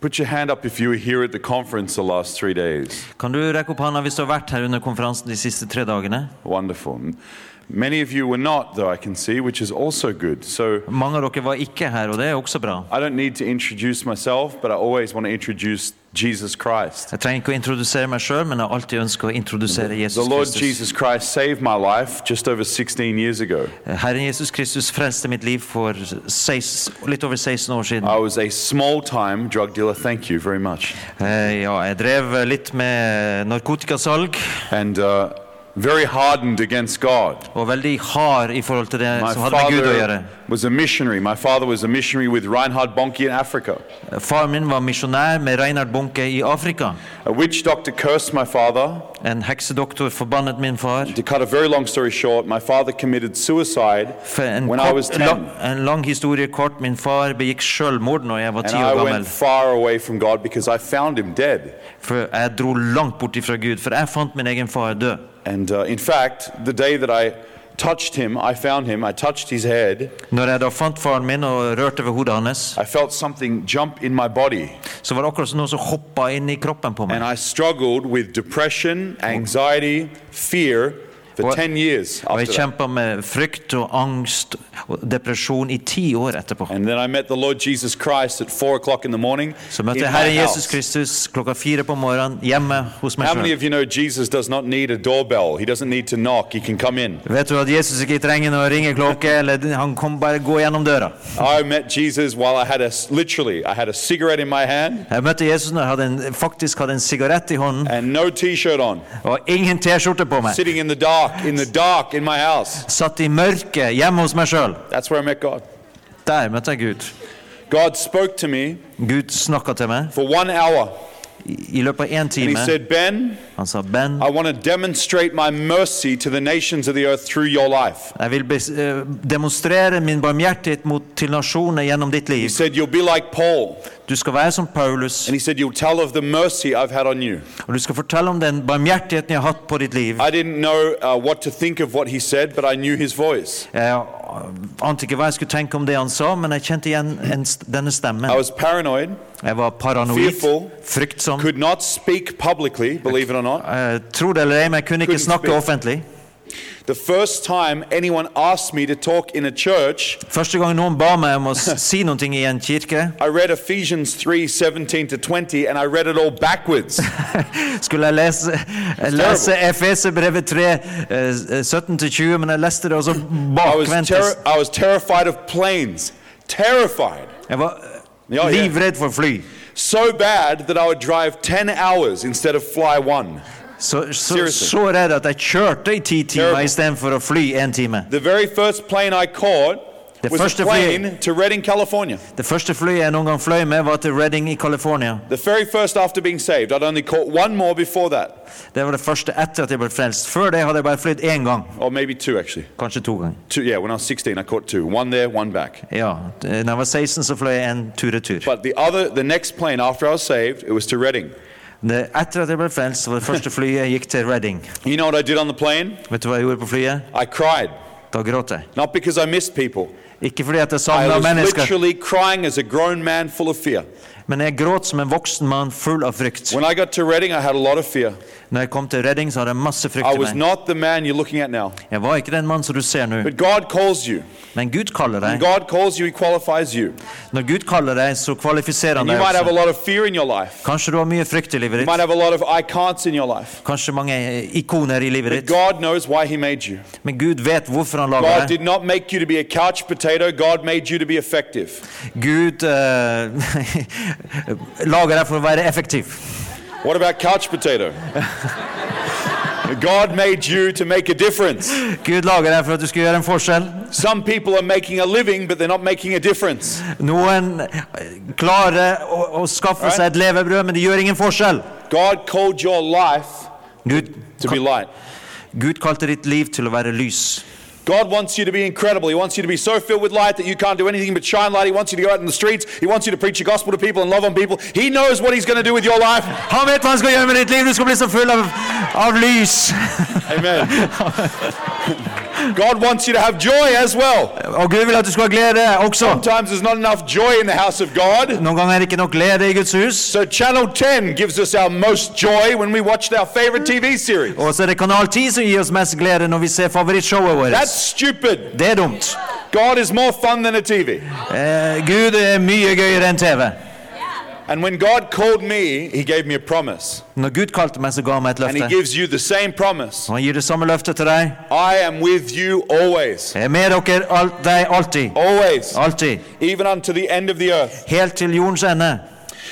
Put your hand up if you were here at the conference the last three days. Kan du rekke opp hånda hvis du har vært her under konferansen de siste tre dagene? Wonderful. Many of you were not, though, I can see, which is also good. So Mange av dere var ikke her, og det er også bra. I don't need to introduce myself, but I always want to introduce Jesus Christ. Jeg trenger ikke å introdusere meg sjøl, men jeg alltid ønsket å introdusere The Jesus Lord Kristus. Jesus Christ saved my life just over 16 years ago. Herren Jesus Kristus frelste mitt liv for 16, litt over 16 år siden. I was a small time drug dealer. Thank you very much. Eh, Ja, jeg drev litt med narkotikasalg, And uh, very hardened against God. og veldig hard i forhold til det My som hadde med Gud å gjøre. father was a missionary. My father was a missionary with Reinhard Bonnke in Africa. Faren min var misjonær med Reinhard Bunke i Afrika. A witch doctor cursed my father. En heksedoktor forbannet min far. To cut a very long story short, my father committed suicide en, when I was kort, 10. lang, en lang historie kort. Min far begikk selvmord når jeg var And ti I år went gammel. far away from God because I found him dead. For jeg dro langt bort ifra Gud, for jeg fant min egen far død. and uh, in fact, the day that I touched him, I found him, I touched his head. I felt something jump in my body. And I struggled with depression, anxiety, fear for What- 10 years Og jeg kjempa med frykt og angst og depresjon i ti år etterpå. And then I met the Lord Jesus Christ at 4 o'clock in the morning Så in møtte jeg my Herren Jesus. Kristus klokka fire på morgenen hjemme hos meg How many of you know Jesus does not need a doorbell? He doesn't need to knock. He can come in. Vet du at Jesus ikke trenger noe ringeklokke, eller han kan bare gå gjennom døra. I met Jesus while I had a literally I had a cigarette in my hand Jeg møtte Jesus når jeg hadde en, faktisk hadde en sigarett i hånden and no t-shirt on, og ingen T-skjorte på meg. sitting in the dark, in the dark in my house. Satt i mørket hjemme hos meg sjøl. That's where I met God. Der møtte jeg Gud. God spoke to me Gud snakka til meg for one hour i, løpet av én time. said, "Ben, Han sa, Ben, I want to demonstrate my mercy to the nations of the earth through your life." jeg vil eh, demonstrere min barmhjertighet mot, til nasjonene gjennom ditt liv. said, "You'll like Du skal være som Paulus, said, og du skal fortelle om den barmhjertigheten jeg har hatt på ditt liv. I didn't know uh, what to think of what he said, but I knew his voice. Jeg ante ikke hva jeg skulle tenke om det han sa, men jeg kjente igjen en, denne stemmen. Paranoid, Jeg var paranoid, fearful, fryktsom. could not speak publicly, believe it or not. Tror det eller ei, men jeg kunne ikke snakke speak. offentlig. The first time anyone asked me to talk in a church, Første gang noen ba meg om å s- si noe i en kirke, I read Ephesians 3 17 to 20, and I read it all backwards. skulle jeg lese, lese Efeserbrevet 3, eh, 17-20, men jeg leste det også I was, bakvendt. terri I was terrified of planes. Terrified. Jeg var livredd for fly. So bad that I would drive 10 hours instead of fly one. Så, så, Seriously. så redd at jeg kjørte i ti timer Terrible. istedenfor å fly én time. The very first plane I caught Det was første a plane to Redding, California. Det første flyet jeg noen gang fløy med, var til Redding i California. The very first after being saved. I'd only caught one more before that, Det var det første etter at jeg ble frelst. Før det hadde jeg bare flydd én gang. or maybe two actually. Kanskje to ganger. Two, yeah, when I was 16, I caught two. One there, one back. Ja, da jeg var 16, så fløy jeg en tur-retur. But the other, the next plane after I was saved, it was to Reading. Det- Etter at jeg ble frelst, så var det første flyet gikk til Redding. You know what I did on the plane? Vet du hva jeg gjorde på flyet? I cried. Da gråt jeg. Not because I missed people. Ikke fordi at jeg I was literally crying as a grown man full of fear. Men jeg gråt som en voksen mann full av frykt. When I got to Reading, I had a lot of fear. Når jeg kom til Redding, så hadde jeg masse frykt I i meg. not the man you're looking at now. Jeg var ikke den mannen som du ser nå, But God calls you. men Gud kaller When deg. God calls you, He qualifies you. Når Gud kaller deg, så kvalifiserer han you deg might have a også. lot of fear in your life. Kanskje du har mye frykt i livet You ditt. might have a lot of I can'ts in your life. Kanskje mange ikoner i livet But ditt. God knows why He made you. Men Gud vet hvorfor han lager God deg. did not make you to be a couch potato. God made you to be effective. Gud eh, lager deg for å være effektiv. What about couch potato? God made you to make a difference. Gud lager deg for at du skal gjøre en forskjell. Some people are making a living, but they're not making a difference. Noen klarer å, å skaffe seg et levebrød, men det gjør ingen forskjell. God called your life Gud, to be light. Gud kalte ditt liv til å være lys. God wants you to be incredible. He wants you to be so filled with light that you can't do anything but shine light. He wants you to go out in the streets. He wants you to preach the gospel to people and love on people. He knows what He's going to do with your life. Han vet hva han skal gjøre med ditt liv! Du skal bli så full av, av lys! Amen. God wants you to have joy as well. Og Gud vil at du skal ha glede også. Sometimes there's not enough joy in the house of God. Noen ganger er det ikke nok glede i Guds hus. So Channel 10 gives us our most joy when we watch our favorite TV series. Og så er det Kanal 10 som gir oss mest glede når vi ser favorittshowet vårt. That's stupid. Det er dumt. God is more fun than a TV. Eh, Gud er mye gøyere enn TV. And when God called me, He gave me a promise. Når Gud kalte meg, så ga han meg et And He gives you the same promise Og han gir det samme løftet til deg. I am with you always. Jeg er med dere alt, deg alltid. Always. Alltid. Even unto the end of the earth. Helt til jordens ende.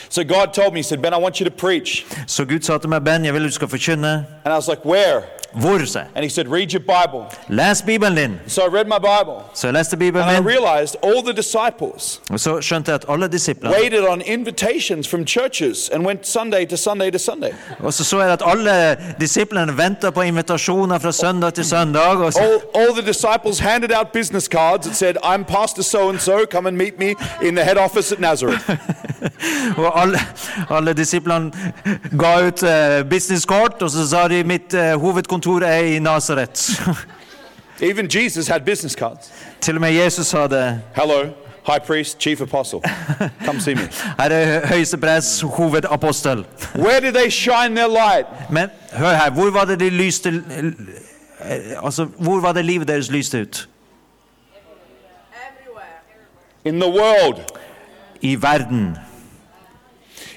So God told me, He said, Ben, I want you to preach. Så Gud sa til meg, Ben, jeg vil du skal forkynne. And I was like, Where? Hvor. And He said, Read your Bible. Les Bibelen din. So I read my Bible. Så jeg leste And I min, realized all the disciples og så skjønte jeg at alle disiplene waited on invitations from churches and went Sunday to Sunday to Sunday. Og så så jeg at alle disiplene venta på invitasjoner fra søndag til søndag. Og, så, All, all the disciples handed out business cards that said, I'm Pastor so and so, come and meet me in the head office at Nazareth. og alle, alle disiplene ga ut uh, businesskort, og så sa de mitt eh, hovedkontor er i Nasaret. Even Jesus had business cards. til og med Jesus hadde. Hello, high priest, chief apostle. Come see me. Her er høyestepress, hovedapostel. Where did they shine their light? Men hør her, hvor var det de lyste eh, Altså, hvor var det livet deres lyste ut? Everywhere. In the world. I verden.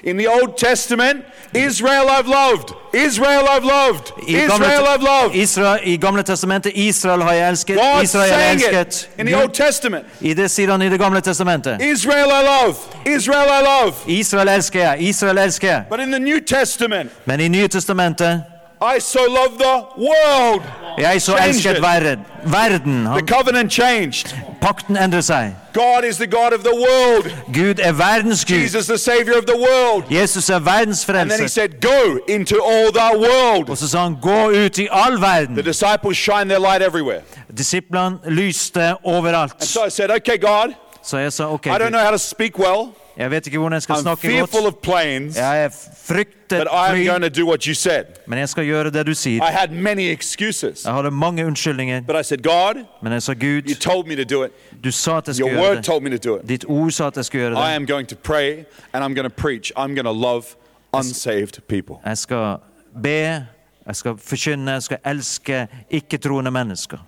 In the Old Testament, Israel I've loved. Israel I've loved. Israel I've loved. Israel, I Gamle testamentet Israel har jeg elsket. God Israel har jeg elsket. it in the Old Testament. I det sier han i det gamle testamentet. Israel I love. Israel I love. Israel elsker jeg. Israel elsker jeg. But in the New Testament, Men i Nye testamentet I so love the world. Jeg så elsket verden. Verden. The covenant changed. pakten endrer seg. God is the God of the world. Gud er verdens Gud. Jesus, the Savior of the world. Jesus er verdens And then he said, Go into all the world. Og så sa han, gå ut i all The disciples shine their light everywhere. Disiplene lyste overalt. So I said, Okay, God, Så jeg sa, ok, I don't know how to speak well. Jeg vet ikke hvordan jeg skal I'm snakke fearful godt. of planes, Jeg frykter but I'm fly, going to do what you said. men jeg skal gjøre det du sier. I had many excuses, Jeg hadde mange unnskyldninger, but I said, God, men jeg sa, you Gud, told me to do it. du sa at jeg Your skulle gjøre word det. told me to do it. Ditt ord sa at jeg skulle gjøre I det. am going to pray and I'm going to preach. I'm going to love unsaved people. Jeg skal be, jeg skal forkynne, jeg skal elske ikke-troende mennesker.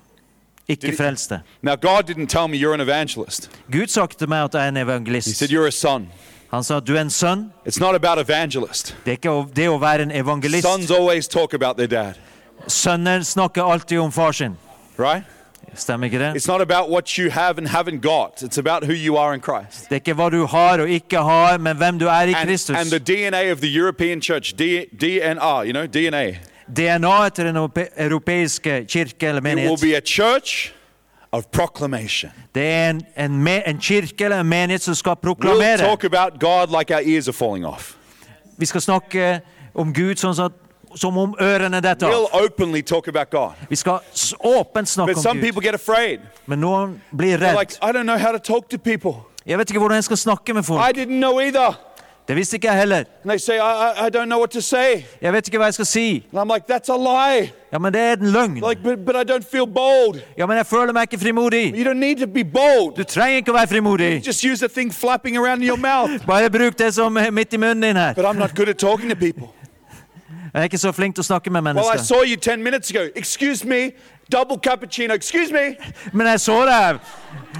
Ikke frelste. Now, God didn't tell me you're an evangelist. Gud sa ikke til meg at jeg er en He said, You're a son. Han sa du er en sønn. It's not about evangelist. Det er ikke det å være en evangelist. Sons always talk about their dad, Sønner snakker alltid om far sin. right? Stemmer ikke det? It's not about what you have and haven't got. It's about who you are in Christ. Det er ikke hva du har og ikke har, men hvem du er i And, and the DNA of the European church, D, DNR, you know, DNA, DNA til den europe- europeiske kirke eller menighet. be a church of proclamation. Det er en, en, en kirke eller en menighet som skal proklamere. We'll like. Vi skal snakke om Gud sånn at, som om ørene detter av. We'll. Vi skal åpent snakke But om Gud. people get afraid. Men noen blir redd. like, to to. Jeg vet ikke hvordan jeg skal snakke med folk. Didn't know either. Det visste ikke jeg heller. And they say, I, I, I don't know what to say. Jeg vet ikke hva jeg skal si. And I'm like, that's a lie. Ja, men det er en løgn. Like, but, but I don't feel bold. Ja, men jeg føler meg ikke frimodig. You don't need to be bold. Du trenger ikke å være frimodig. Just use the thing flapping around in your mouth. Bare bruk det som er midt i munnen din her. But I'm not good at talking to people. Jeg er ikke så flink til å snakke med Well, I mennesker. saw you 10 minutes ago. Excuse me, double cappuccino. Excuse me. Men jeg så deg.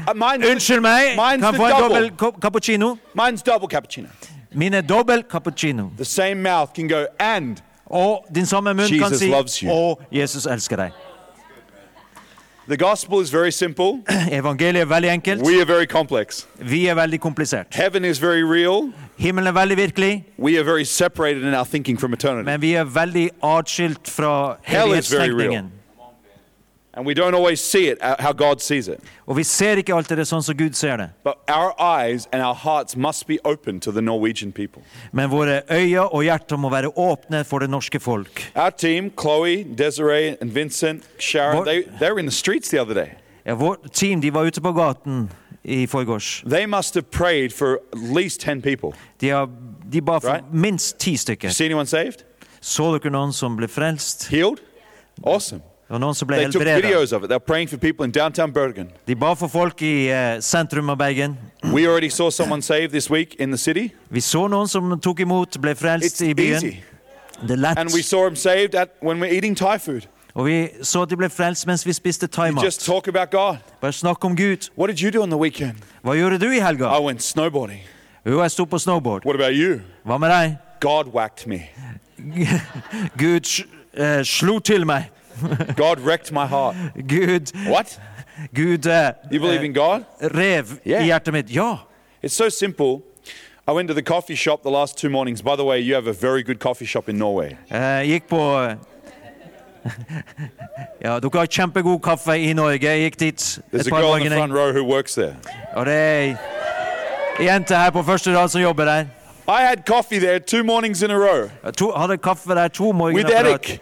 Uh, mine's, Unnskyld meg. Mine's Kan the få en double. dobbel cappuccino? Mine's double cappuccino. Min er dobbel cappuccino. The same mouth can go, and Og din samme munn kan Jesus si loves you. Å, Jesus elsker deg. the gospel is very simple. Evangeliet er veldig enkelt. We are very complex. Vi er veldig komplisert. Heaven is very real. Himmelen er veldig virkelig, We are very separated in our thinking from eternity. men vi er veldig atskilt fra Hell is very evighetstenkningen. And we don't always see it uh, how God sees it. Og vi ser ikke alltid det sånn som Gud ser det. But our eyes and our hearts must be open to the Norwegian people. Men våre øyne og hjerter må være åpne for det norske folk. Our team, Chloe, Desiree, and Vincent, Sharon, What- they, they were in the streets the other day. Ja, vårt team de var ute på gaten i forgårs. They must have prayed for at least 10 people. De, har, de ba for Right. minst ti stykker. See anyone saved? Så dere noen som ble frelst? Healed? Awesome. Var noen som ble Bergen. De ba for folk i uh, sentrum av Bergen. We already saw someone saved this week in the city. Vi så noen som tok imot, ble frelst It's i byen. easy. Det er lett. Og vi så at de ble frelst mens vi spiste thaimat. Bare snakk om Gud. Hva gjorde du i helga? Jo, jeg sto på snowboard. Hva med deg? Gud eh, slo til meg. God wrecked my heart. Gud, What? Gud eh, You believe in God? rev Yeah. i hjertet mitt. Ja. It's so simple. I went to the coffee shop the last two mornings. By the way, you have a very good coffee shop in Norway. Jeg gikk på Ja, dere har kjempegod kaffe i Norge. Jeg gikk dit There's et a par girl in the front row who works there. Og det er ei jente her på første rad som jobber der. I had coffee there two mornings in a row to, hadde kaffe der to morgener with på rad, Eric.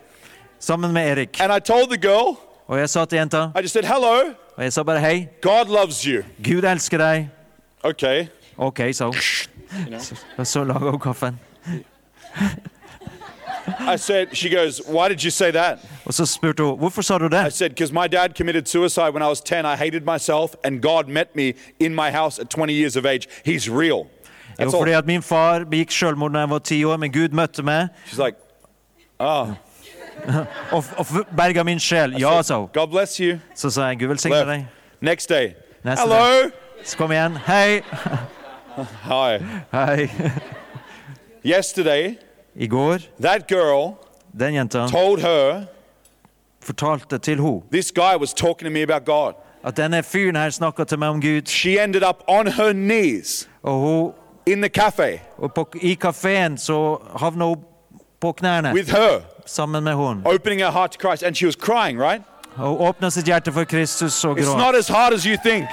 Sammen med Erik. And I told the girl, Og jeg sa til jenta, I just said, hello, og jeg sa bare hei. God loves you. Gud elsker deg. Okay. OK, sa hun. Så, så laga hun kaffen. I said, she goes, why did you say that? Og så spurte hun hvorfor sa du I said, because my dad committed suicide when I was 10. I hated myself, and God met me in my house at 20 years of age. He's real. Jo, That's all. fordi at min far begikk selvmord da jeg var ti år, men Gud møtte meg She's like, oh. Og, og berga min sjel. Ja, you. Så sa jeg Gud velsigne deg. Next day. Neste Hello. Så kom igjen. Hei. Hi. Hei. Yesterday, I går, that girl den jenta told her fortalte til henne this guy was talking to me about God. at denne fyren her snakka til meg om Gud. She ended up on her knees Og, hun, in the cafe og på, i kafeen så havna hun på knærne with her, sammen med opening her heart to Christ, and she was crying, right? Og hun åpna sitt hjerte for Kristus og It's not as hard as you think.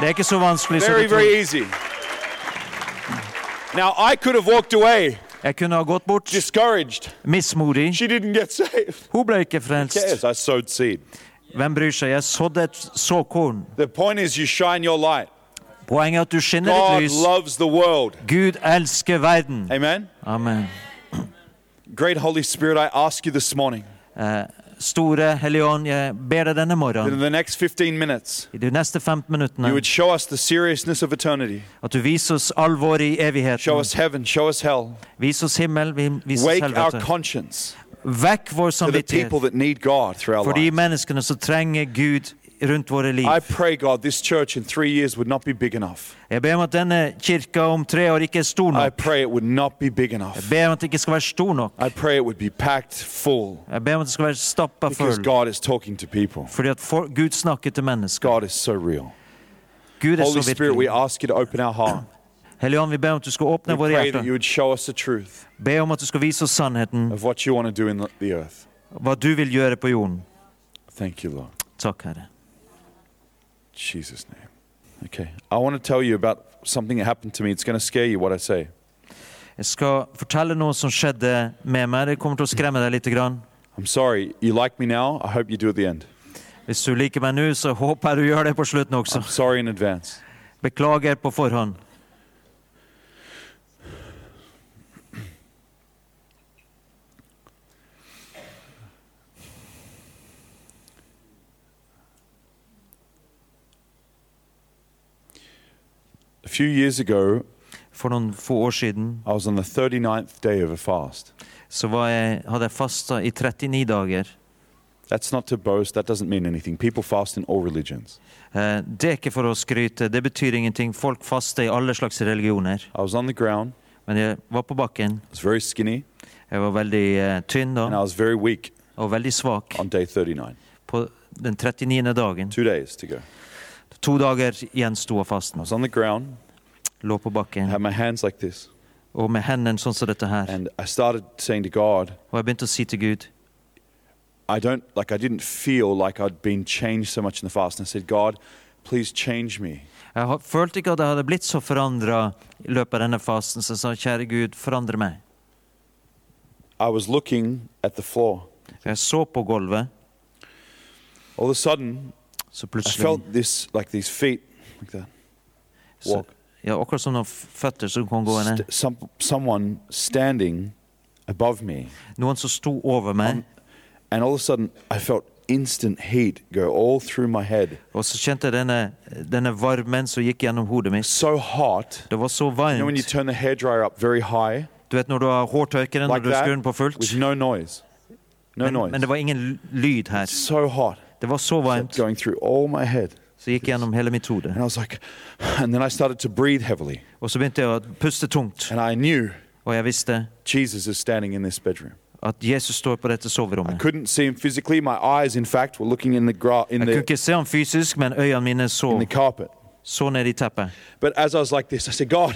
Det er ikke så vanskelig som Very, du tror. very easy. Now, I could have walked away Jeg kunne ha gått bort discouraged. mismodig. She didn't get saved. Hun ble ikke Yes. I sowed seed. Hvem bryr seg? Jeg sådde et såkorn. The point is, you shine your light. Poenget er at du skinner ditt God lys. loves the world. Gud elsker verden. Amen. Amen. Great Holy Spirit, I ask you this morning, Eh, store Hellige jeg ber deg denne morgenen, the next 15 minutes, i de neste 15 you minuttene, show at du viser oss alvoret i Show evigheten. us heaven, show us hell. Vis oss himmel, vis oss helvete. Vekk vår samvittighet for de menneskene som trenger Gud rundt våre liv. God. Jeg ber om at denne kirka om tre år ikke er stor nok. Jeg ber om at det ikke skal være stor nok. Jeg ber om at det skal være stappa full. Fordi at for, Gud snakker til mennesker. God is so real. Gud er Holy så virkelig. ask you to open our heart. Hellige Ånd, vi ber om at du skal åpne våre hjerter. Be om at du skal vise oss sannheten, hva du vil gjøre på jorden. Takk, Herre. Jesus' name. Okay. I want to tell you about something that happened to me. It's going to scare you what I say. Jeg skal fortelle noe som skjedde med meg. Det kommer til å skremme deg litt. Grann. I'm sorry. You like me now? I hope you do at the end. Hvis du liker meg nå, så håper jeg du gjør det på slutten også. I'm sorry in advance. Beklager på forhånd. A few years ago, For noen få år siden I was on the 39th day of a fast. så var jeg, hadde jeg fasta i 39 dager. That's not to boast, that doesn't mean anything. People fast in all religions. Eh, Det er ikke for å skryte, det betyr ingenting. Folk faster i alle slags religioner. I was on the ground, Men jeg var på bakken. I was very skinny, Jeg var veldig eh, tynn and I da, was very weak og veldig svak. on day 39. På den 39. dagen. Two days to go. To dager gjensto av fasten. I was on the ground, Lå på bakken. had my hands like this, Og med hendene sånn som dette her. and I started saying to God, Og jeg begynte å si til Gud I don't like I didn't feel like I'd been changed so much in the fast. And I said, God, please change me. Jeg har- følte ikke at jeg hadde blitt så forandra i løpet av denne fasten, så jeg sa kjære Gud, forandre meg. I was looking at the floor. Jeg så på gulvet, All of a sudden, så I felt this like these feet like that. så, Walk. ja, Akkurat som noen føtter som kom gående. St- some someone standing above me, Noen som sto over meg, um, and all of a sudden I felt instant heat go all through my head. Og så kjente denne, denne varmen som gikk gjennom hodet mitt. So hot. Det var så You know when you turn the hairdryer up very high, Du vet når du har hårtørkeren, når du skrur den på that, with no noise. No Men, noise. men det var ingen lyd her. so hot. Det var så varmt, going through all my head. så gikk gjennom hele mitt hode. And I was like, and then I started to breathe heavily. Og så begynte jeg å puste tungt, And I knew og jeg visste Jesus is standing in this bedroom. at Jesus står på dette I couldn't see him physically. My eyes, in fact, were looking in the, gra- in Jeg kunne the, ikke se ham fysisk, men øynene mine in the carpet. så ned i teppet. But as I was like this, I said, God,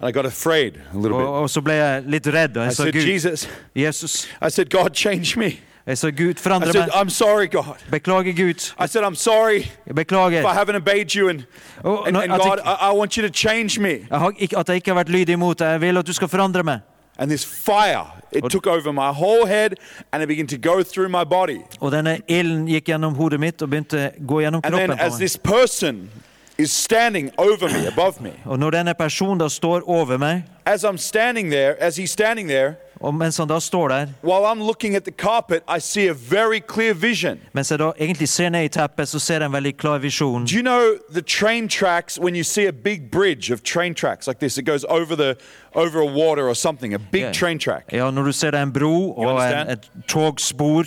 and I got afraid a little bit. og så ble jeg litt redd, og I sa said, Gud, Jesus, Jesus. I said, God, change me. Jeg sa Gud, forandre said, meg. I'm sorry, God. Beklager, Gud. I said, I'm sorry Jeg if beklager. I haven't obeyed you. And, Og, and, and God, jeg, I, I want you to change me. jeg har ikke, at jeg ikke har vært lydig imot deg. Jeg vil at du skal forandre meg. And this fire, it took over my whole head and it began to go through my body. Og denne ilden gikk gjennom hodet mitt og begynte gå gjennom And then as this person is standing over me, above me, Og når denne personen da står over meg, as I'm standing there, as he's standing there, og mens han da står der, while I'm looking at the carpet, I see a very clear vision. mens jeg da egentlig ser ned i teppet, så ser jeg en veldig klar visjon. Do you know the train tracks when you see a big bridge of train tracks like this? It goes over the over a water or something, a big Yeah. train track. Ja, når du ser er en bro og en, et togspor,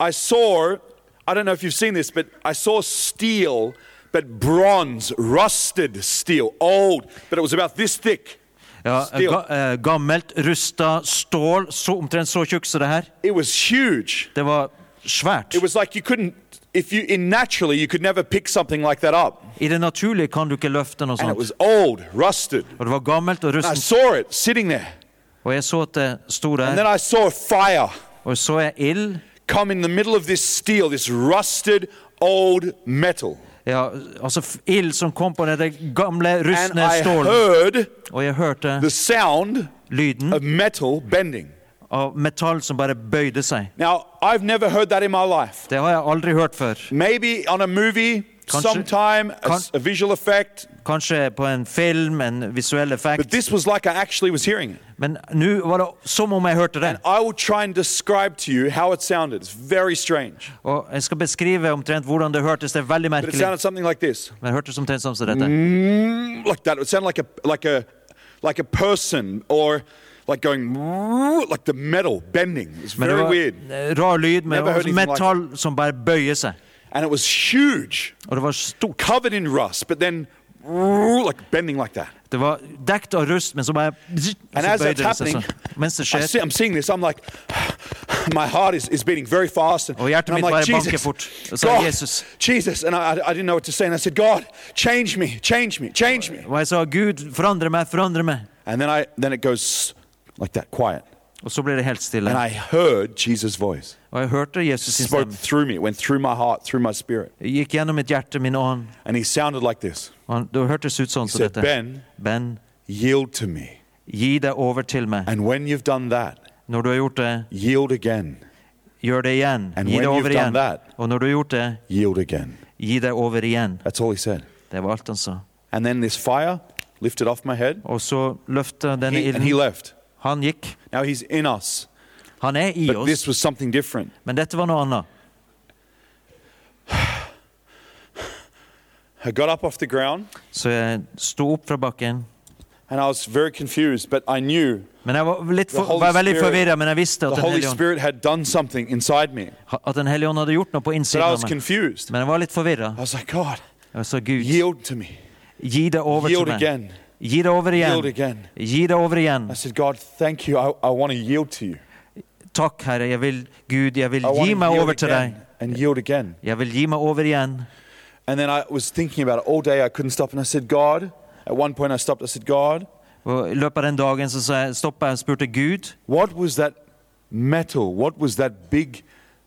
I saw, I don't know if you've seen this, but I saw steel, but bronze, rusted steel, old, but it was about this thick. Ja, ga, eh, gammelt, rusta stål, så, omtrent så tjukk som det her. Det var svært. Like you like. I det naturlige kan du ikke løfte noe sånt. old. Og det var gammelt og rustent. Og jeg så at det sto der, og så jeg ild. come in the middle of this steel, this rusted old metal. Ja, altså ild som kom på det gamle, rustne stålet. Og jeg hørte lyden of metal bending. av metall som bare bøyde seg. Now, I've never heard that in my life. Det har jeg aldri hørt før. Maybe on a movie, Kanskje- sometime, a, a visual effect, Kanskje på en film, en visuell but effekt. this was like I actually was hearing it. Men nå var det som om jeg hørte det. And I will try and describe to you how it sounded. It's very strange. Og jeg skal beskrive omtrent hvordan det hørtes. Det er veldig But it merkelig. sounded something like this. Men det hørtes omtrent sånn som dette. Mm, like that. It sounded like a like a like a person or like going like the metal bending. It's Men very weird. rar lyd med metall like som bare bøyer seg. And it was huge, Og det var stort. covered in rust, but then like bending like that. Det var dekt av rust, men så bare And as that's happening. Mens det skjer. see, I'm seeing this. I'm like, my heart is, is beating very fast. And, Og hjertet and I'm mitt like, bare banker Jesus, fort. Og så er God, Jesus. Jesus. And I, I didn't know what to say. And I said, God, change me, change me, change me. Og jeg sa, Gud, forandre meg, forandre meg. And then I then it goes like that, quiet. Og så ble det helt stille. And I heard Jesus' voice. Og jeg hørte Jesus sin Spoke stemme. through me, went through my heart, through my spirit. Gikk gjennom mitt hjerte, min ånd. And he sounded like this. Og han- det hørtes ut sånn He som said, dette. Ben, Ben, yield to me. gi deg over til meg. And when you've done that, Når du har gjort det, yield again. gjør det igjen. And Gi when you've over done igjen. that- Og når du har gjort det, Yield again. gi deg over igjen. That's all he said. Det var alt han sa. And then this fire lifted off my head. Og så løfta denne He, and he ilden. left. Han gikk. Now he's in us. Han er i But oss, this was something different. men dette var noe annet. I got up off the ground Så jeg sto opp fra bakken. and I was very confused, but I knew Men jeg var, litt for, var veldig forvirra, men jeg visste at the Den Holy hellige ånd, Spirit had done something inside me. at den hellige ånd hadde gjort noe på But innsiden I av was meg. confused. Men jeg var litt forvirra. I was like, God, Jeg sa Gud, yield to me. gi det over til Yield meg. again. Gi det over Yield igjen. again. Gi det over igjen. I said, God, thank you. I, I want to yield to you. Takk, Herre. Jeg vil, Gud, jeg vil I gi meg over til deg. and yield again. Jeg vil gi meg over igjen. And then I was thinking about it all day. I couldn't stop. And I said, God, at one point I stopped. I said, God, Og I løpet av den dagen så stoppa jeg og spurte Gud what was that metal? What was that big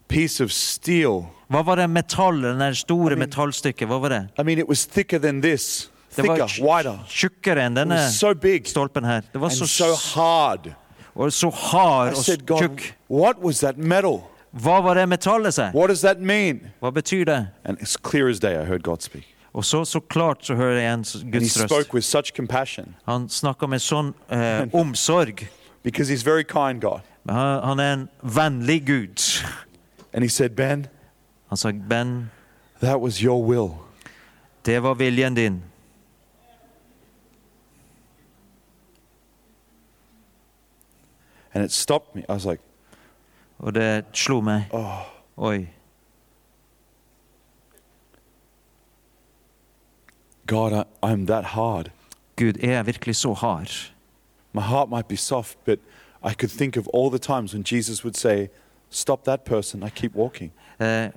piece of steel? hva var det metallet, det store I mean- metallstykket. Hva var det? I mean, it was thicker than this, Det var tjukkere enn denne stolpen her. Det var så, so hard. og så hard og tjukk. Hva var det metallet, mean? Hva betyr det? Og så, så klart så hører jeg he Guds røst. Han snakker med sånn eh, omsorg. kind, Han, han er en vennlig Gud. Said, Ben, Han sa, Ben, det var viljen din. And it stopped me. I was like, Og det slo meg. oh, Oi. God, I, I'm that hard. Gud, er jeg virkelig så hard? My heart might be soft, but I could think of all the times when Jesus would say, Stop that person, I keep walking. Eh,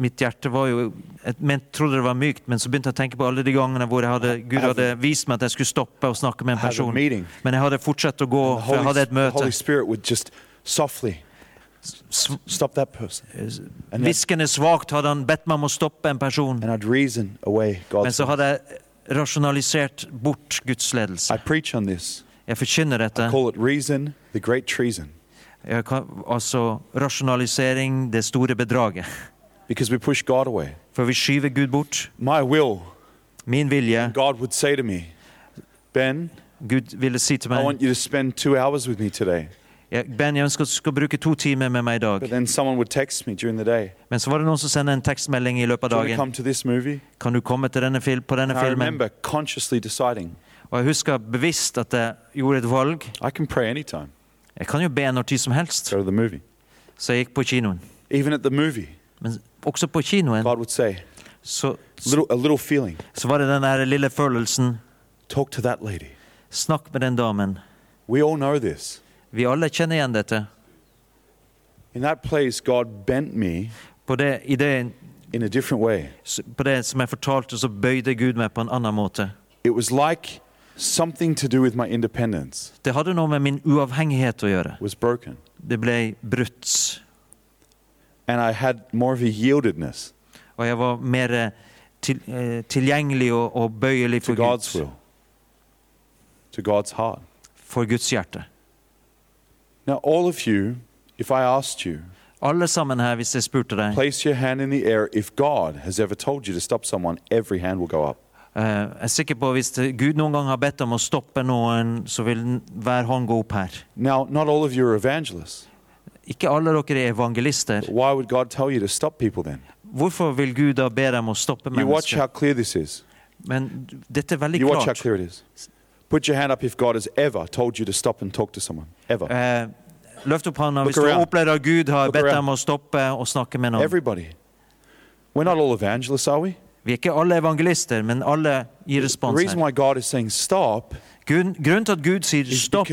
mitt hjerte var jo Jeg men, trodde det var mykt, men så begynte jeg å tenke på alle de gangene hvor hadde, Gud hadde vist meg at jeg skulle stoppe og snakke med en person. Men jeg hadde fortsatt å gå, for jeg hadde et møte. Holy Spirit would just softly stop that person. Hviskende svakt hadde han bedt meg om å stoppe en person. reason Men så hadde jeg rasjonalisert bort Guds ledelse. Jeg forkynner dette. call it reason, the great treason. Jeg kan, altså rasjonalisering, det store bedraget. Because we push God away. For vi skyver Gud bort. My will, Min vilje. God would say to me, Ben, Gud ville si til I meg want you to spend two hours with me today. Ben, jeg ønsker at du skal bruke to timer med meg i dag. Men så var det noen som sendte en tekstmelding i løpet av dagen. Kan du komme til denne fil på denne filmen? Og jeg husker bevisst at jeg gjorde et valg. I. Jeg kan jo be når tid som helst. Så jeg gikk på kinoen. Even at the movie, Men også på kinoen God would say, så, little, a little feeling, så var det den der lille følelsen. talk to that lady. Snakk med den damen. We all know this. Vi alle kjenner igjen dette. In that place, God bent me På det, i det, in a different way. på det som jeg fortalte, så bøyde Gud meg på en annen måte. It was like something to do with my independence Det hadde noe med min uavhengighet å gjøre. was broken. Det ble brutt. And I had more of a yieldedness Og jeg var mer eh, til, eh, tilgjengelig og, og bøyelig to for God's Gud. will, to God's heart. For Guds hjerte. Now, all of you, if I asked you, Alle sammen her, hvis jeg spurte deg place your hand in the air. If God has ever told you to stop someone, every hand will go up. eh, Jeg er sikker på Hvis Gud noen gang har bedt om å stoppe noen, så vil hver hånd gå opp her. Now, not all of you are evangelists. Ikke alle dere er evangelister. Hvorfor vil Gud da be dem å stoppe mennesker? Men dette er veldig You klart. clear. Put your hand up if God has ever told you to stop and talk to someone. Ever. Eh, Løft opp hånda hvis du opplever at Gud har Look bedt around. dem å stoppe og snakke med noen. Everybody. We're not all evangelists, are we? Vi er ikke alle evangelister, men alle gir The respons reason her. why God is saying stop Grunn, grunnen til at Gud sier stopp,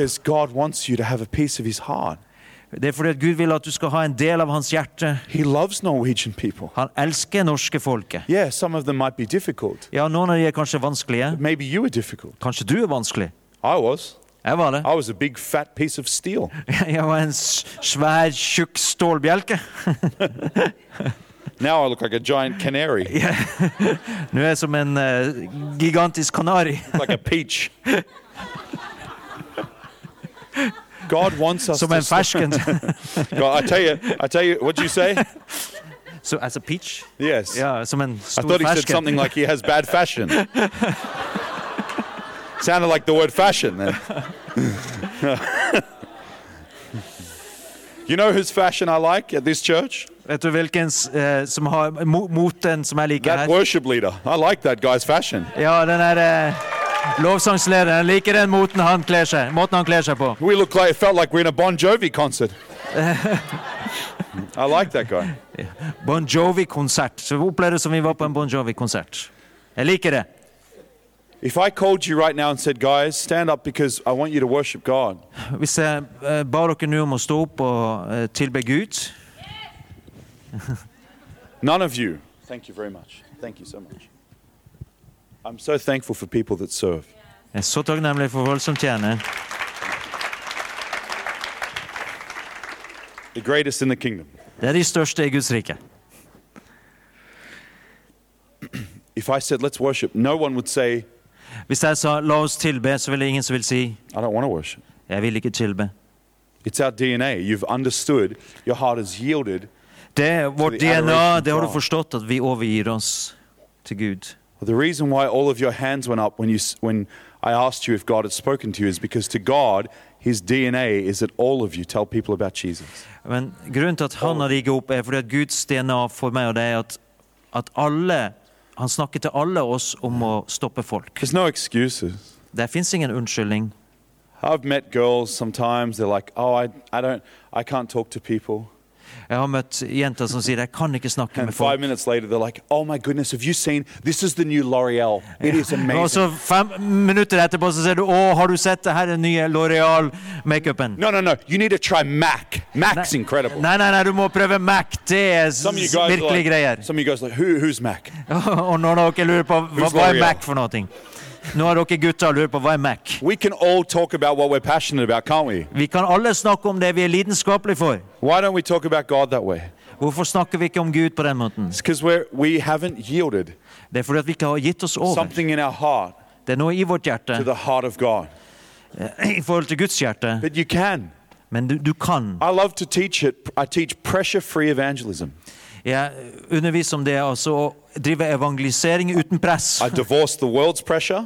det er fordi at Gud vil at du skal ha en del av hans hjerte. He loves Norwegian people. Han elsker norske folket. Yeah, some of them might be difficult. Ja, noen av de er kanskje vanskelige. Maybe you are difficult. Kanskje du er vanskelig. I was. Jeg var det. I was a big fat piece of steel. Jeg var en svær, tjukk stålbjelke. Now I look like a giant canary, Nå er jeg som en eh, gigantisk kanari. like a peach. God wants us Som to en fersken. God, I tell you, I tell you, what did you say? So as a peach? Yes. Ja, som en I thought he said something like he has bad fashion. Sounded like the word fashion then. you know whose fashion I like at this church? Vet du hvilken s- eh, som har mo moten som jeg liker That worship leader. I like that guy's fashion. Ja, den er lovsangslederen. Liker den måten han kler seg, måten han kler seg på. We look like it felt like we're in a Bon Jovi concert. I like that guy. Bon Jovi-konsert. Så vi opplevde det som vi var på en Bon Jovi-konsert. Jeg liker det. If I called you right now and said, guys, stand up because I want you to worship God, Hvis jeg eh, ba dere nå om å stå opp og eh, tilbe Gud none of you, thank you very much. Thank you so much. I'm so thankful for people that serve. Jeg er så takknemlig for folk som tjener. The greatest in the kingdom. Det er de største i Guds rike. If I said, let's worship, no one would say, Hvis jeg sa 'la oss tilbe', så vil ingen som vil si I don't want to worship. 'jeg vil ikke tilbe'. It's our DNA. You've understood, your heart has yielded. Det er vårt DNA. Det har du forstått, at vi overgir oss til Gud. The reason why all of your hands went up when, you, when I asked you if God had spoken to you is because to God, his DNA is that all of you tell people about Jesus. Men grunnen til at han har rigget opp, er fordi at Guds DNA for meg og det er at, at alle Han snakker til alle oss om å stoppe folk. There's no excuses. Det fins ingen unnskyldning. I've met girls sometimes, they're like, oh, I, I don't, I can't talk to people. Jeg har møtt jenter som sier 'jeg kan ikke snakke med folk'. later, like, oh goodness, Og så fem minutter etterpå så sier du 'Å, har du sett det her er den nye L'Oreal-makeupen'? No, no, no, you need to try MAC. MAC's incredible. Nei, nei, nei, du må prøve Mac. Det er virkelig like, greier. some of you guys like, Who, who's Mac? Og når dere lurer på hva, hva er Mac for noe Nå har dere gutter lurer på hva er Mac. We can all talk about what we're passionate about, can't we? Vi kan alle snakke om det vi er lidenskapelige for. Why don't we talk about God that way? Hvorfor snakker vi ikke om Gud på den måten? It's because we're we haven't yielded Det er fordi at vi ikke har gitt oss over. something in our heart Det er noe i vårt to hjerte the heart of God. i forhold til Guds hjerte. But you can. Men du, du kan. I love to teach it. I teach pressure-free evangelism. Jeg underviser om det altså å drive evangelisering uten press. I divorce the world's pressure.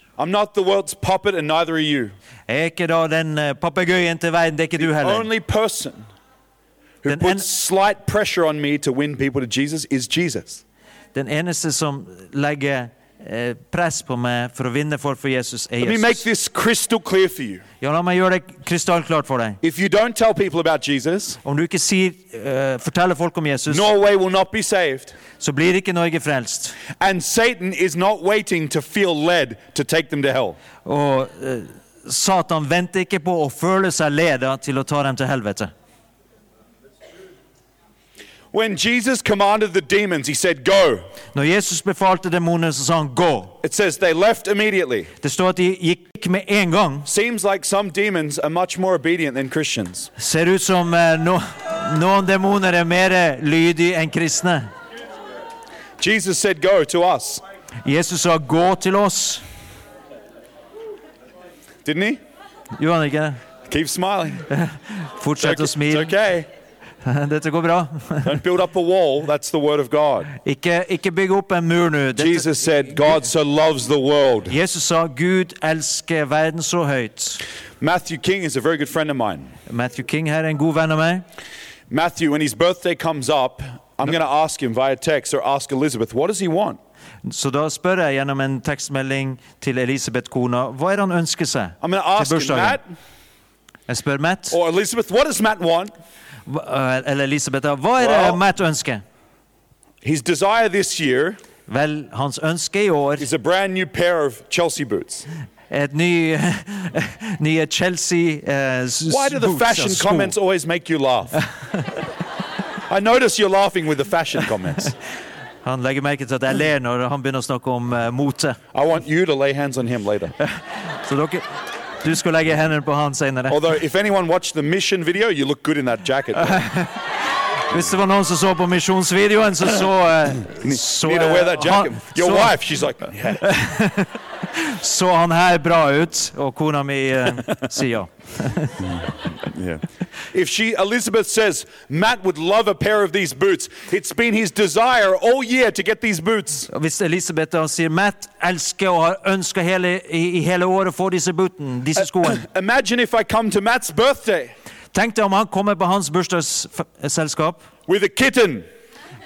I'm not the world's puppet, and neither are you. Jeg er ikke da den uh, papegøyen til verden, det er ikke du heller. Only person who Then puts slight pressure on me to win people to Jesus is Jesus. Den eneste som legger eh, press på meg for å vinne folk for Jesus, er Let me make Jesus. this crystal clear for you. Ja, la meg gjøre det krystallklart for deg. If you don't tell people about Jesus, Om du ikke sier, eh, forteller folk om Jesus, Norway will not be saved. Så blir ikke Norge frelst. And Satan is not waiting to feel led to take them to hell. Og eh, Satan venter ikke på å føle seg leda til å ta dem til helvete. When Jesus commanded the demons, he said, Go. Når Jesus befalte demonene, så sa han 'gå'. It says they left immediately. Det står at de gikk med en gang. Seems like some demons are much more obedient than Christians. Ser ut som eh, no, noen demoner er mer lydige enn kristne. Jesus said, Go to us. Jesus sa 'gå til oss'. Didn't he? Gjorde han ikke det? Keep smiling. Fortsett å It's smile. okay. Dette går bra. Don't build up a wall. That's the word of God. Ikke, ikke bygg opp en mur nå. Jesus said, God so loves the world. Jesus sa 'Gud elsker verden så høyt'. Matthew King is a very good friend of mine. Matthew King her er en god venn av meg. Matthew, when his birthday comes up, I'm going to ask him via text or ask Elizabeth, what does he want? Så da spør jeg gjennom en tekstmelding til Elisabeth kona hva er det han ønsker seg I'm going to til ask him, bursdagen. Matt Jeg spør Matt, or Elizabeth, what does Matt want? hva- eh, eller Elisabeth, da, hva er Well- Matt ønsker? His desire this year Vel, hans ønske i år is a brand new pair of Chelsea boots. er et ny, nye Chelsea eh, s- Why do the boots, fashion altså, sko. comments always make you laugh? I notice you're laughing with the fashion comments. Han legger merke til at jeg ler når han begynner å snakke om eh, mote. I want you to lay hands on him later. Så dere, du skal legge hendene på han senere. Although, if anyone watched the mission video, you look good in that jacket. Hvis det var noen som så på misjonsvideoen, så så, så, need to wear that jacket. han, Your så, wife, she's like, yeah. så han her bra ut, og kona mi eh, sier ja. If she, Elizabeth says, Matt would love a pair of these boots, it's been his desire all year to get these boots. Hvis Elisabeth da sier Matt elsker og har ønska hele, i, hele året å få disse butene, disse skoene Imagine if I come to Matt's birthday Tenk deg om han kommer på hans bursdagsselskap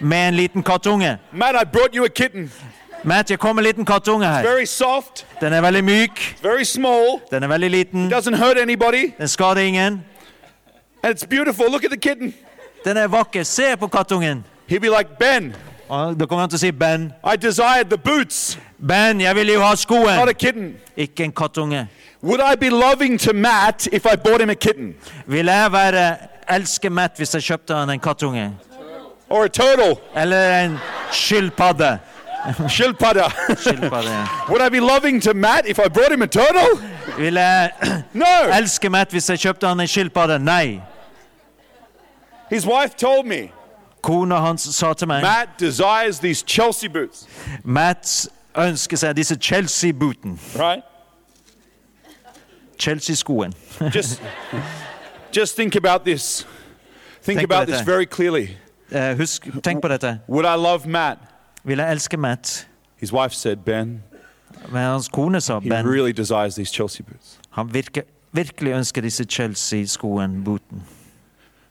med en liten kattunge. Matt, I brought you a kitten. Matt, jeg kom med en liten kattunge her. Soft, Den er veldig myk, den er veldig liten, anybody, den skader ingen. Den er vakker. Se på kattungen. Like, Da kommer han til å si Ben. I desired the boots, Ben, jeg vil jo ha not a kitten. ikke en kattunge. Would I be loving to Matt if I bought him a kitten Vil jeg være elske Matt hvis jeg kjøpte han en kattunge? or a turtle? Eller en skilpadde? Shilpada. Skilpadde. ja. Would I be loving to Matt if I brought him a turtle? Vil jeg No. elske Matt hvis jeg kjøpte han en skilpadde? Nei. His wife told me Kona hans sa til meg Matt desires these Chelsea boots, Matt ønsker seg disse Chelsea-booten. right? Chelsea-skoen. Just, just think about this. Think Think about this very clearly. Eh, husk, tenk på dette. Would I love Matt? Vil jeg elske Matt? His wife said, Ben, Men hans kone sa he Ben. really desires these Chelsea boots. Han virker, virkelig ønsker disse Chelsea-skoen, booten.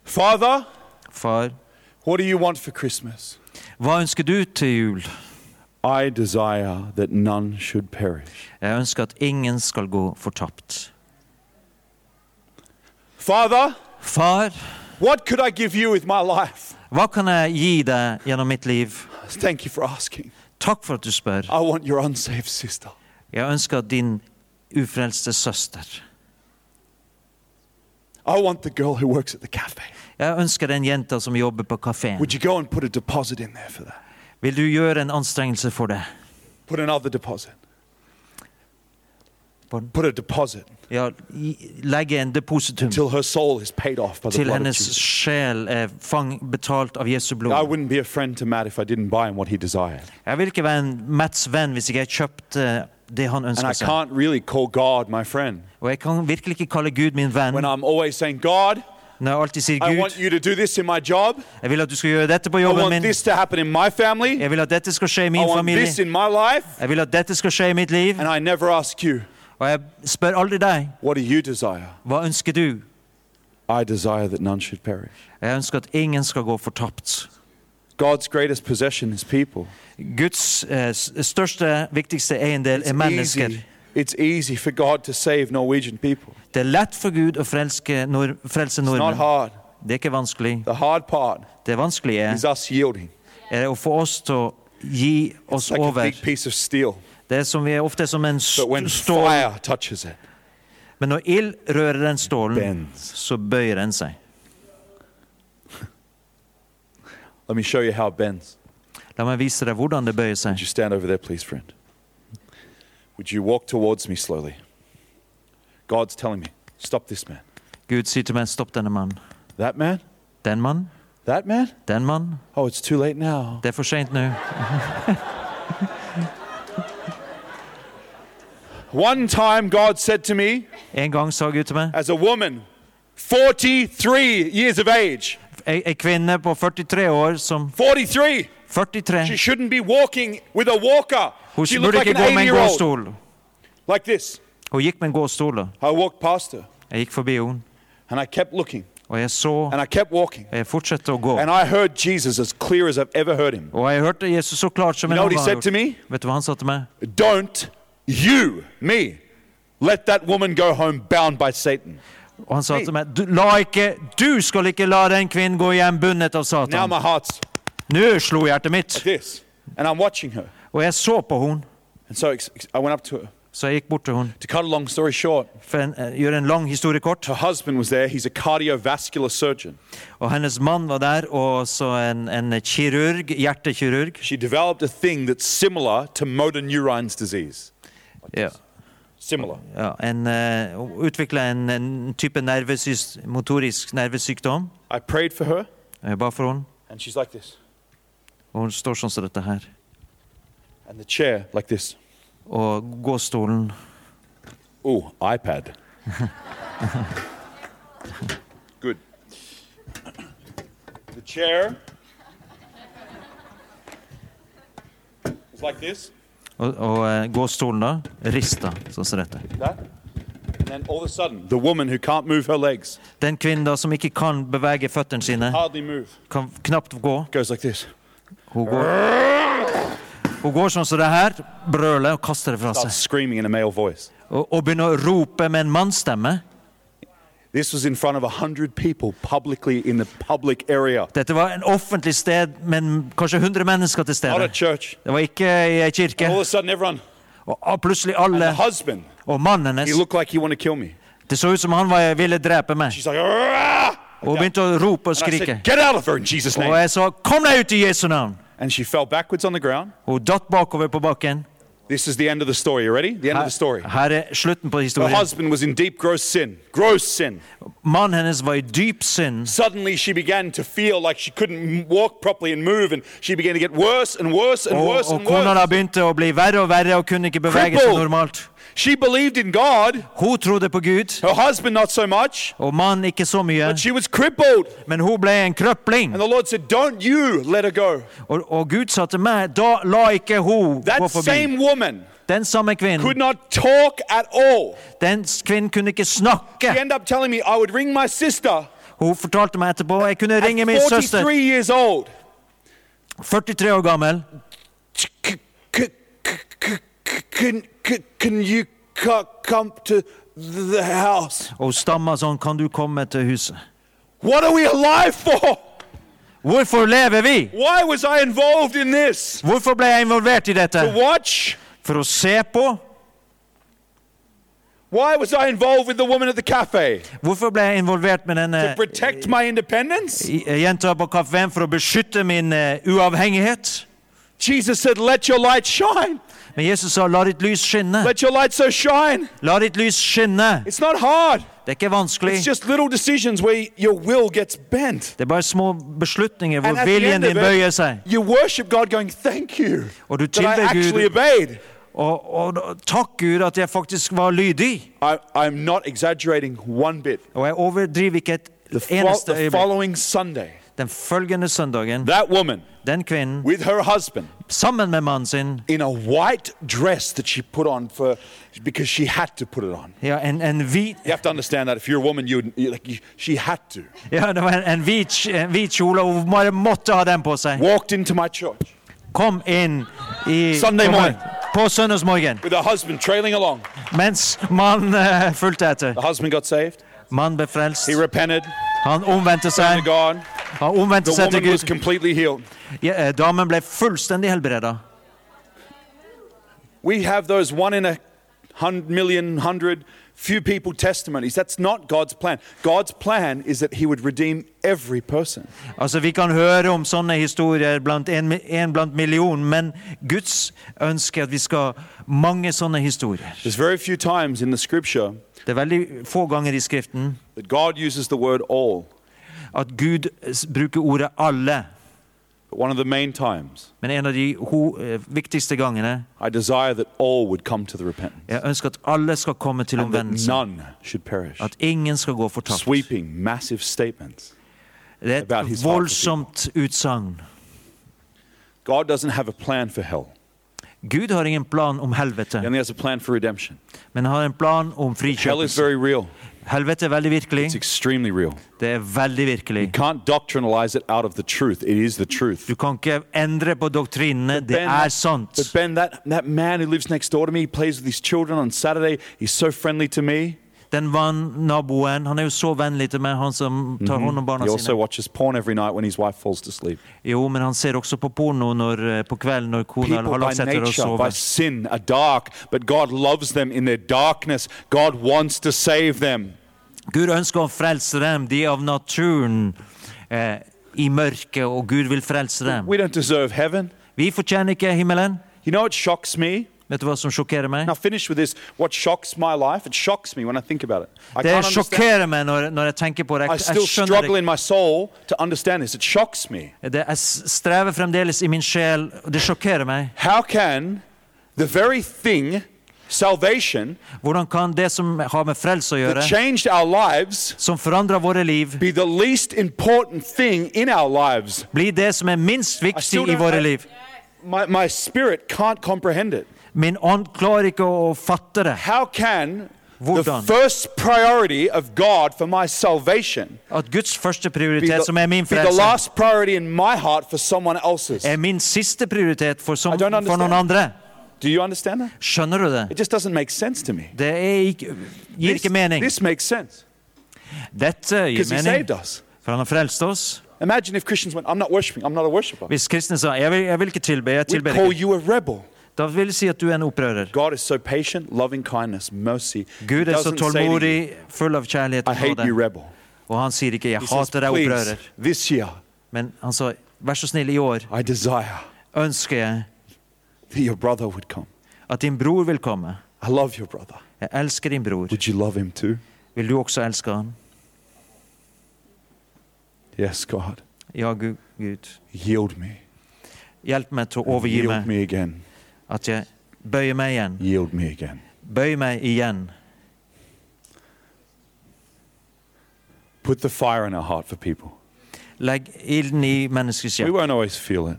Father, Far, what do you want for Christmas? hva ønsker du til jul? I desire that none should perish. Jeg ønsker at ingen skal gå fortapt. Father, Far, what could I give you with my life? hva kan jeg gi deg gjennom mitt liv? Thank you for asking. Takk for at du spør. I want your unsaved sister. Jeg ønsker din ufrelste søster. I want the girl who works at the cafe. Jeg ønsker den jenta som jobber på kafeen. Would you go and put a deposit in there for that? Vil du gjøre en anstrengelse for det? Put another deposit. Put a deposit Ja, legge en depositum till her soul is paid off by the til blood of hennes Jesus. sjel er fang, betalt av Jesu I blod. wouldn't be a friend to Matt if I didn't buy him what he desired. Jeg vil ikke være en Mats venn hvis ikke jeg kjøpte det han And I ønsker seg. can't really call God my friend Og jeg kan virkelig ikke kalle Gud min venn when I'm always saying, God, når jeg alltid sier I want you to do this in my job. jeg vil at du skal gjøre dette på I jobben want min. this to happen in my family. Jeg vil at dette skal skje i I min want familie. this in my life. Jeg vil at dette skal skje i mitt liv. And I never ask you, Og jeg spør aldri deg, what do you desire? hva ønsker du? I desire that none should perish. Jeg ønsker at ingen skal gå fortapt. God's greatest possession is people. Guds eh, s- største, viktigste eiendel er It's mennesker. It's easy for God to save Norwegian people. Det er lett for Gud å frelske frelse It's not hard. Det er ikke vanskelig. The hard part Det vanskelige is us yielding. er å få oss til å gi oss like a over. big piece of steel. Det er som vi er ofte som en st- stål. fire touches it, Men når ild rører den stålen, bends. så bøyer den seg. Let me show you how it bends. La meg vise deg hvordan det bøyer Would seg. you stand over there, please, friend? Would you walk towards me slowly? God's telling me, stop this man. Gud sier til meg, stopp denne mannen. That man? Den mann, That man? den mann. Oh, it's too late now. Det er for sent nå. One time, God said to me, En gang sa Gud til meg, as a woman, 43 years of age, ei, kvinne på 43 år som 43, 43 she shouldn't be walking with a walker. Hun She burde looked like gå med 80 en gåstol. Like this. Hun gikk med en gåstol. I walked past her Jeg gikk forbi henne, and I kept looking og jeg så and I kept walking. Jeg fortsatte å gå. And I heard Jesus as clear as I've ever heard him. Og jeg hørte Jesus så klart som jeg noen gang har gjort. Vet du hva han sa til meg? Don't you, me, let that woman go home bound by Satan. Og han sa til meg, du, ikke, du skal ikke la den kvinnen gå hjem bundet av Satan. Nå slo hjertet mitt, like og jeg så på henne. Så jeg gikk bort til henne. For en, eh, gjøre en lang historie kort. Og hennes mann var der, og så en, en kirurg, hjertekirurg. She developed a thing that's similar to motor neurons disease. Ja. Similar. Ja, en, uh, utvikla en, en type nervesys, motorisk nervesykdom. I prayed for her, Jeg ba for henne, and she's like this. og hun står sånn som dette her. And the chair like this. Og gåstolen Ooh, iPad. Good. The chair is like this, Og, og eh, gåstolen da rista sånn som dette. Den kvinnen da som ikke kan bevege føttene sine, kan knapt gå. like. Hun går, hun går sånn som det her, brøler og kaster det fra seg. Og, og begynner å rope med en mannsstemme. This was in front of a hundred people publicly in the public area. Dette var en offentlig sted, men kanskje 100 mennesker til Not a stede. church. Det var ikke i ei kirke. All of a sudden, everyone, Og og plutselig and alle, the husband, og mannen hennes, he looked like he wanted to kill me. det så ut som han var, ville drepe meg. She's like, "Arrgh!" Og hun begynte å rope og and I skrike. said, get out of her in Jesus' Og name. jeg sa, kom deg ut i Jesu navn! and she fell backwards on the ground. Hun datt bakover på bakken. This is the end of the story. You ready? The end of Her, the story. her er slutten på historien. Her husband was in deep, gross sin. Gross sin. Mannen hennes var i dyp synd. Suddenly, she began to feel like she couldn't walk properly and move, and she began to get worse and worse and Og, worse og and kona da begynte å bli verre og verre og kunne ikke bevege seg normalt. She believed in God, Hun trodde på Gud, her husband not so much, og mannen ikke så mye. but she was crippled. Men hun ble en krøpling. And the Lord said, Don't you let her go. Og, og Gud sa til meg, da la ikke hun gå That forbi. same woman Den samme could kvinnen, not talk at all. den kvinnen kunne ikke snakke. She ended up telling me I would ring my sister Hun fortalte meg etterpå, jeg kunne ringe min søster, 43 years old. 43 år gammel. Can, you come to the house? Og stamma sånn, kan du komme til huset? What are we alive for? Hvorfor lever vi? Why was I involved in this? Hvorfor ble jeg involvert i To dette? watch? For å se på? Why was I involved with the woman at the cafe? Hvorfor ble jeg involvert med denne To protect my independence? jenta på kafeen for å beskytte min uh, uavhengighet? Jesus said, Let your light shine. Men Jesus sa, la ditt lys skinne. Let your light so shine. La ditt lys skinne. It's not hard. Det er ikke vanskelig. It's just little decisions where your will gets bent. Det er bare små beslutninger hvor viljen din bøyer seg. you worship God going, Thank you Og du that I actually Gud. obeyed. Og, og takk Gud at jeg faktisk var lydig. I, I'm not exaggerating one bit. Og jeg overdriver ikke et eneste øyeblikk. Den følgende søndagen, that woman den kvinnen, with her husband sammen med mannen sin, in a white dress that she put on for because she had to put it on. ja, en, en hvit You have to understand that if you're a woman, you, you like you, she had to. Ja, det var en, en hvit, en hvit kjole, og hun bare måtte ha den på seg. Walked into my church Kom inn i, Sunday morning. på søndagsmorgen, with her husband trailing along. mens mannen eh, fulgte etter. The husband got saved. Mannen ble frelst. He repented, Han omvendte seg. Han omvendte seg til Gud. Ja, eh, damen ble fullstendig helbreda. We have those one in a hundred million, hundred, few people testimonies. That's not God's plan. God's plan is that He would redeem every person. Altså, Vi kan høre om sånne historier blant en, en blant million, men Guds ønske er at vi skal mange sånne historier. There's very few times in the scripture Det er veldig få ganger i Skriften that God uses the word all, at Gud bruker ordet 'alle'. one of the main times Men en av de ho eh, viktigste gangene I desire that all would come to the repentance Jeg ønsker at alle skal komme til and that omvendelse. none should perish. At ingen skal gå fortapt. Sweeping, massive statements. Det er about his et heart for voldsomt utsagn. God doesn't have a plan for hell. Gud har ingen plan om He helvete, only has a plan for redemption. men han har en plan om Hell is frikjøpelse. very real. Helvete er veldig virkelig. It's extremely real. Det er veldig virkelig. You can't doctrinalize it out of the truth. It is the truth. Du kan ikke endre på doktrinene. Det er But. Ben, that, that man who lives next door to me, he plays with his children on Saturday. He's so friendly to me. Den naboen, han er jo så vennlig til meg, han som tar hånd om barna sine. Jo, men han ser også på porno når, eh, på kvelden når kona har lagt seg til å sove. sin, are dark, but God loves them in their darkness. God wants to save them. Gud ønsker å frelse dem. De av naturen eh, i mørket, og Gud vil frelse dem. Vi fortjener ikke himmelen. You know what shocks me? Vet du hva som finish with This, det sjokkerer meg når, når, jeg tenker på det. Jeg, jeg skjønner det. det. Jeg strever fremdeles i min sjel. Det shocks me. How can the very thing salvation Hvordan kan det som har med frelse å gjøre, lives, som forandrer våre liv, bli det som er minst viktig i liv? My, my spirit can't comprehend it. Min ånd klarer ikke å fatte det. How can the first priority of God for my salvation At Guds første the, som er min be the last priority in my heart for someone else's? er min siste prioritet for, som, for noen andre. Do you understand that? Skjønner du det? It just doesn't make sense to me. Det er ikke, gir ikke mening. this makes sense Dette gir because He saved us. for han har frelst oss. Imagine if Christians went, I'm not worshiping, I'm not a worshiper. Hvis kristne sa jeg vil, jeg vil ikke tilbe, jeg tilber call ikke, you a rebel. Da vil det si at du er en opprører. God so patient, kindness. Gud er så tålmodig, full av kjærlighet og nåde. Og han sier ikke 'jeg He hater deg, opprører', year, men han sa vær så snill, i år ønsker jeg that your brother would come. at din bror vil komme. I love your brother. Jeg elsker din bror. Would you love him too? Vil du også elske han? Yes, God. Ja, Gud. Gud. Yield me. Hjelp meg til å overgi meg. At jeg bøyer meg igjen. Yield me again. Bøy meg igjen. Put the fire in our heart for people. Legg ilden i menneskets We won't always feel it.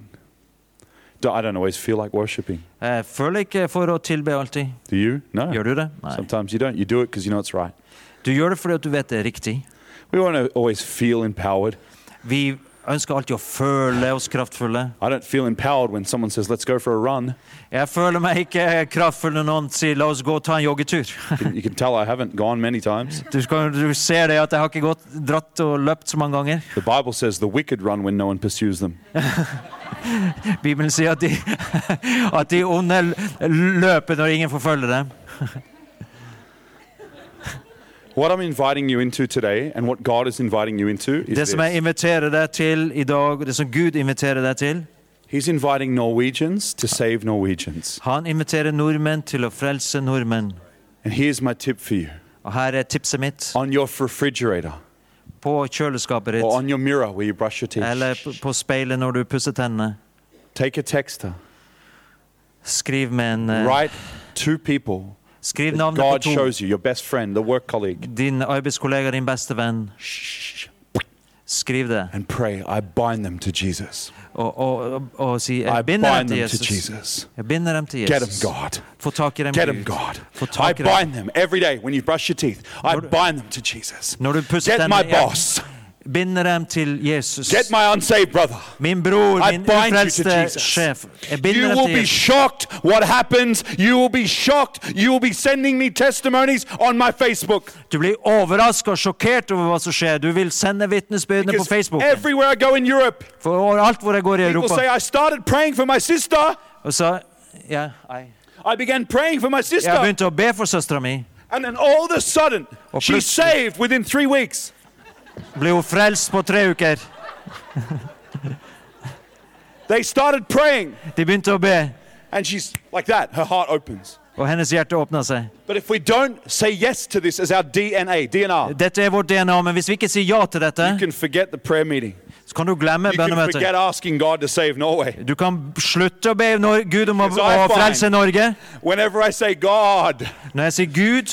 I don't always feel like worshiping. Jeg føler ikke for å tilbe alltid. Do you? No. Gjør du det? Nei. Sometimes you don't. You do it because you know it's right. Du gjør det fordi du vet det er riktig. We won't always feel empowered. Vi ønsker alltid å føle oss kraftfulle. I don't feel empowered when someone says, let's go for a run. Jeg føler meg ikke kraftfull når noen sier 'la oss gå og ta en joggetur'. You can, you can tell I haven't gone many times. Du, skal, du ser det at jeg har ikke gått, dratt og løpt så mange ganger. The Bible says the wicked run when no one pursues them. Bibelen sier at de, at de onde løper når ingen forfølger dem. What I'm inviting you into today and what God is inviting you into is Det som jeg this. inviterer deg til i dag, det som Gud inviterer deg til He's inviting Norwegians to save Norwegians. Han inviterer nordmenn til å frelse nordmenn. And here's my tip for you. Og her er tipset mitt. On your refrigerator På kjøleskapet or on your mirror where you brush your teeth, eller på- speilet når du pusser tennene, take a text. skriv med en uh, Write two people Skriv navnet på God to. shows you, your best friend, the work colleague. Din arbeidskollega, din beste venn. Skriv det. And pray, I bind them to Jesus. Og, og, og, si I Jeg binder dem bind til them to Jesus. Jesus. Jeg binder dem til Get them, Jesus. God. Få tak i dem, Get them, Gud. God. Få I tak i dem. bind them every day when you brush your teeth. I bind them to Jesus. Når du pusser Get my jeg boss. Binder dem til Jesus. Get my unsaved brother. Min bror, I min bind you to ufrelste Jesus. sjef. Jeg You dem will be shocked what happens. You will be shocked. You will be sending me testimonies on my Facebook. Du blir overraska og sjokkert over hva som skjer. Du vil sende vitnesbyrdene på Facebook. everywhere I go in Europe, For alt hvor jeg går i people say, I started praying for my sister. Og så ja, I, I began praying for my jeg sister. begynte å be for søstera mi. And then all of a sudden, she's saved within three weeks. Ble frelst på tre uker. They started praying. De begynte å be, And she's like that. Her heart opens. og hennes hjerte åpna seg. But if we don't say yes to this as our DNA, DNR, Dette er vårt DNA, men hvis vi ikke sier ja til you can forget the prayer meeting. Så kan du glemme bønnemøtet. Du kan slutte å be Gud om å, å frelse Norge. God, Når jeg sier Gud,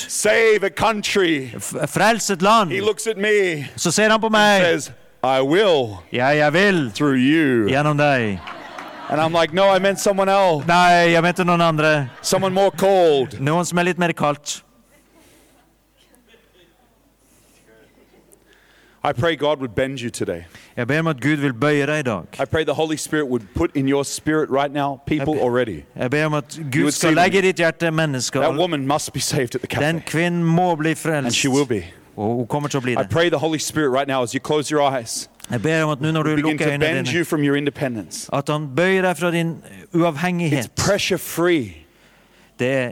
frels et land, me, så ser han på meg. says, I will Ja, jeg vil through you. gjennom deg. And I'm like, no, I meant someone else, Nei, jeg mente noen andre. someone more cold. Noen som er litt mer kaldt. I pray God would bend you today. Jeg ber om at Gud vil bøye deg i dag. I pray the Holy Spirit would put in your spirit right now people already. Jeg ber om at Gud skal legge i ditt hjerte mennesker. That woman must be saved at the Den cafe. kvinnen må bli And frelst. she will be. Og hun kommer til å bli I det. pray the Holy Spirit right now as you close your eyes, Jeg ber om at nå når du lukker øynene dine, at han bøyer deg fra din It's uavhengighet. pressure free. Det er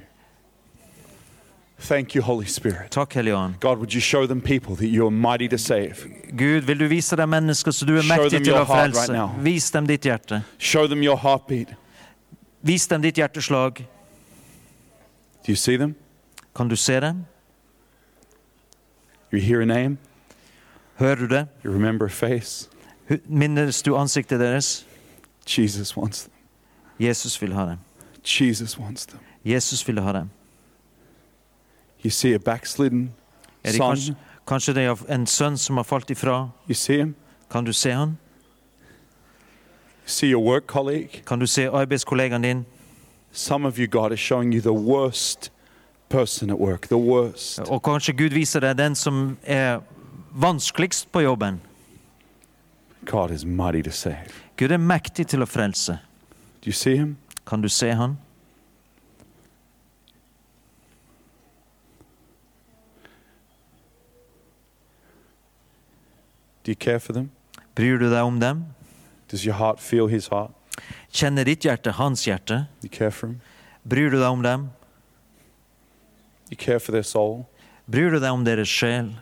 Thank you, Holy Spirit. Takk, God, would you show them people that you are mighty to save? Gud, vil du vise dem mennesker så du er mektig til å frelse? right now. Vis dem ditt hjerte. Show them your heartbeat. Vis dem ditt hjerteslag. Do you see them? Kan du se dem? You hear a name? Hører du det? You remember a face? Minnes du ansiktet deres? Jesus wants them. Jesus vil ha dem. Jesus wants them. Jesus vil ha dem. You see a backslidden Er det son? kanskje, kanskje det er en sønn som har falt ifra? You see him? Kan du se han? You see your work colleague? Kan du se arbeidskollegaen din? Some of you, God is showing you the worst person at work, the worst. Og kanskje Gud viser deg den som er vanskeligst på jobben. God is mighty to save. Gud er mektig til å frelse. Do you see him? Kan du se han? Do you care for them? Bryr du deg om dem? Does your heart feel his heart? Kjenner ditt hjerte hans hjerte? You care for them? Bryr du deg om dem? You care for their soul? Bryr du deg om deres sjel?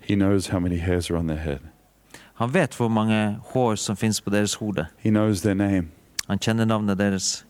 He knows how many hairs are on their head. Han vet hvor mange hår som finnes på deres hode. Han kjenner navnet deres.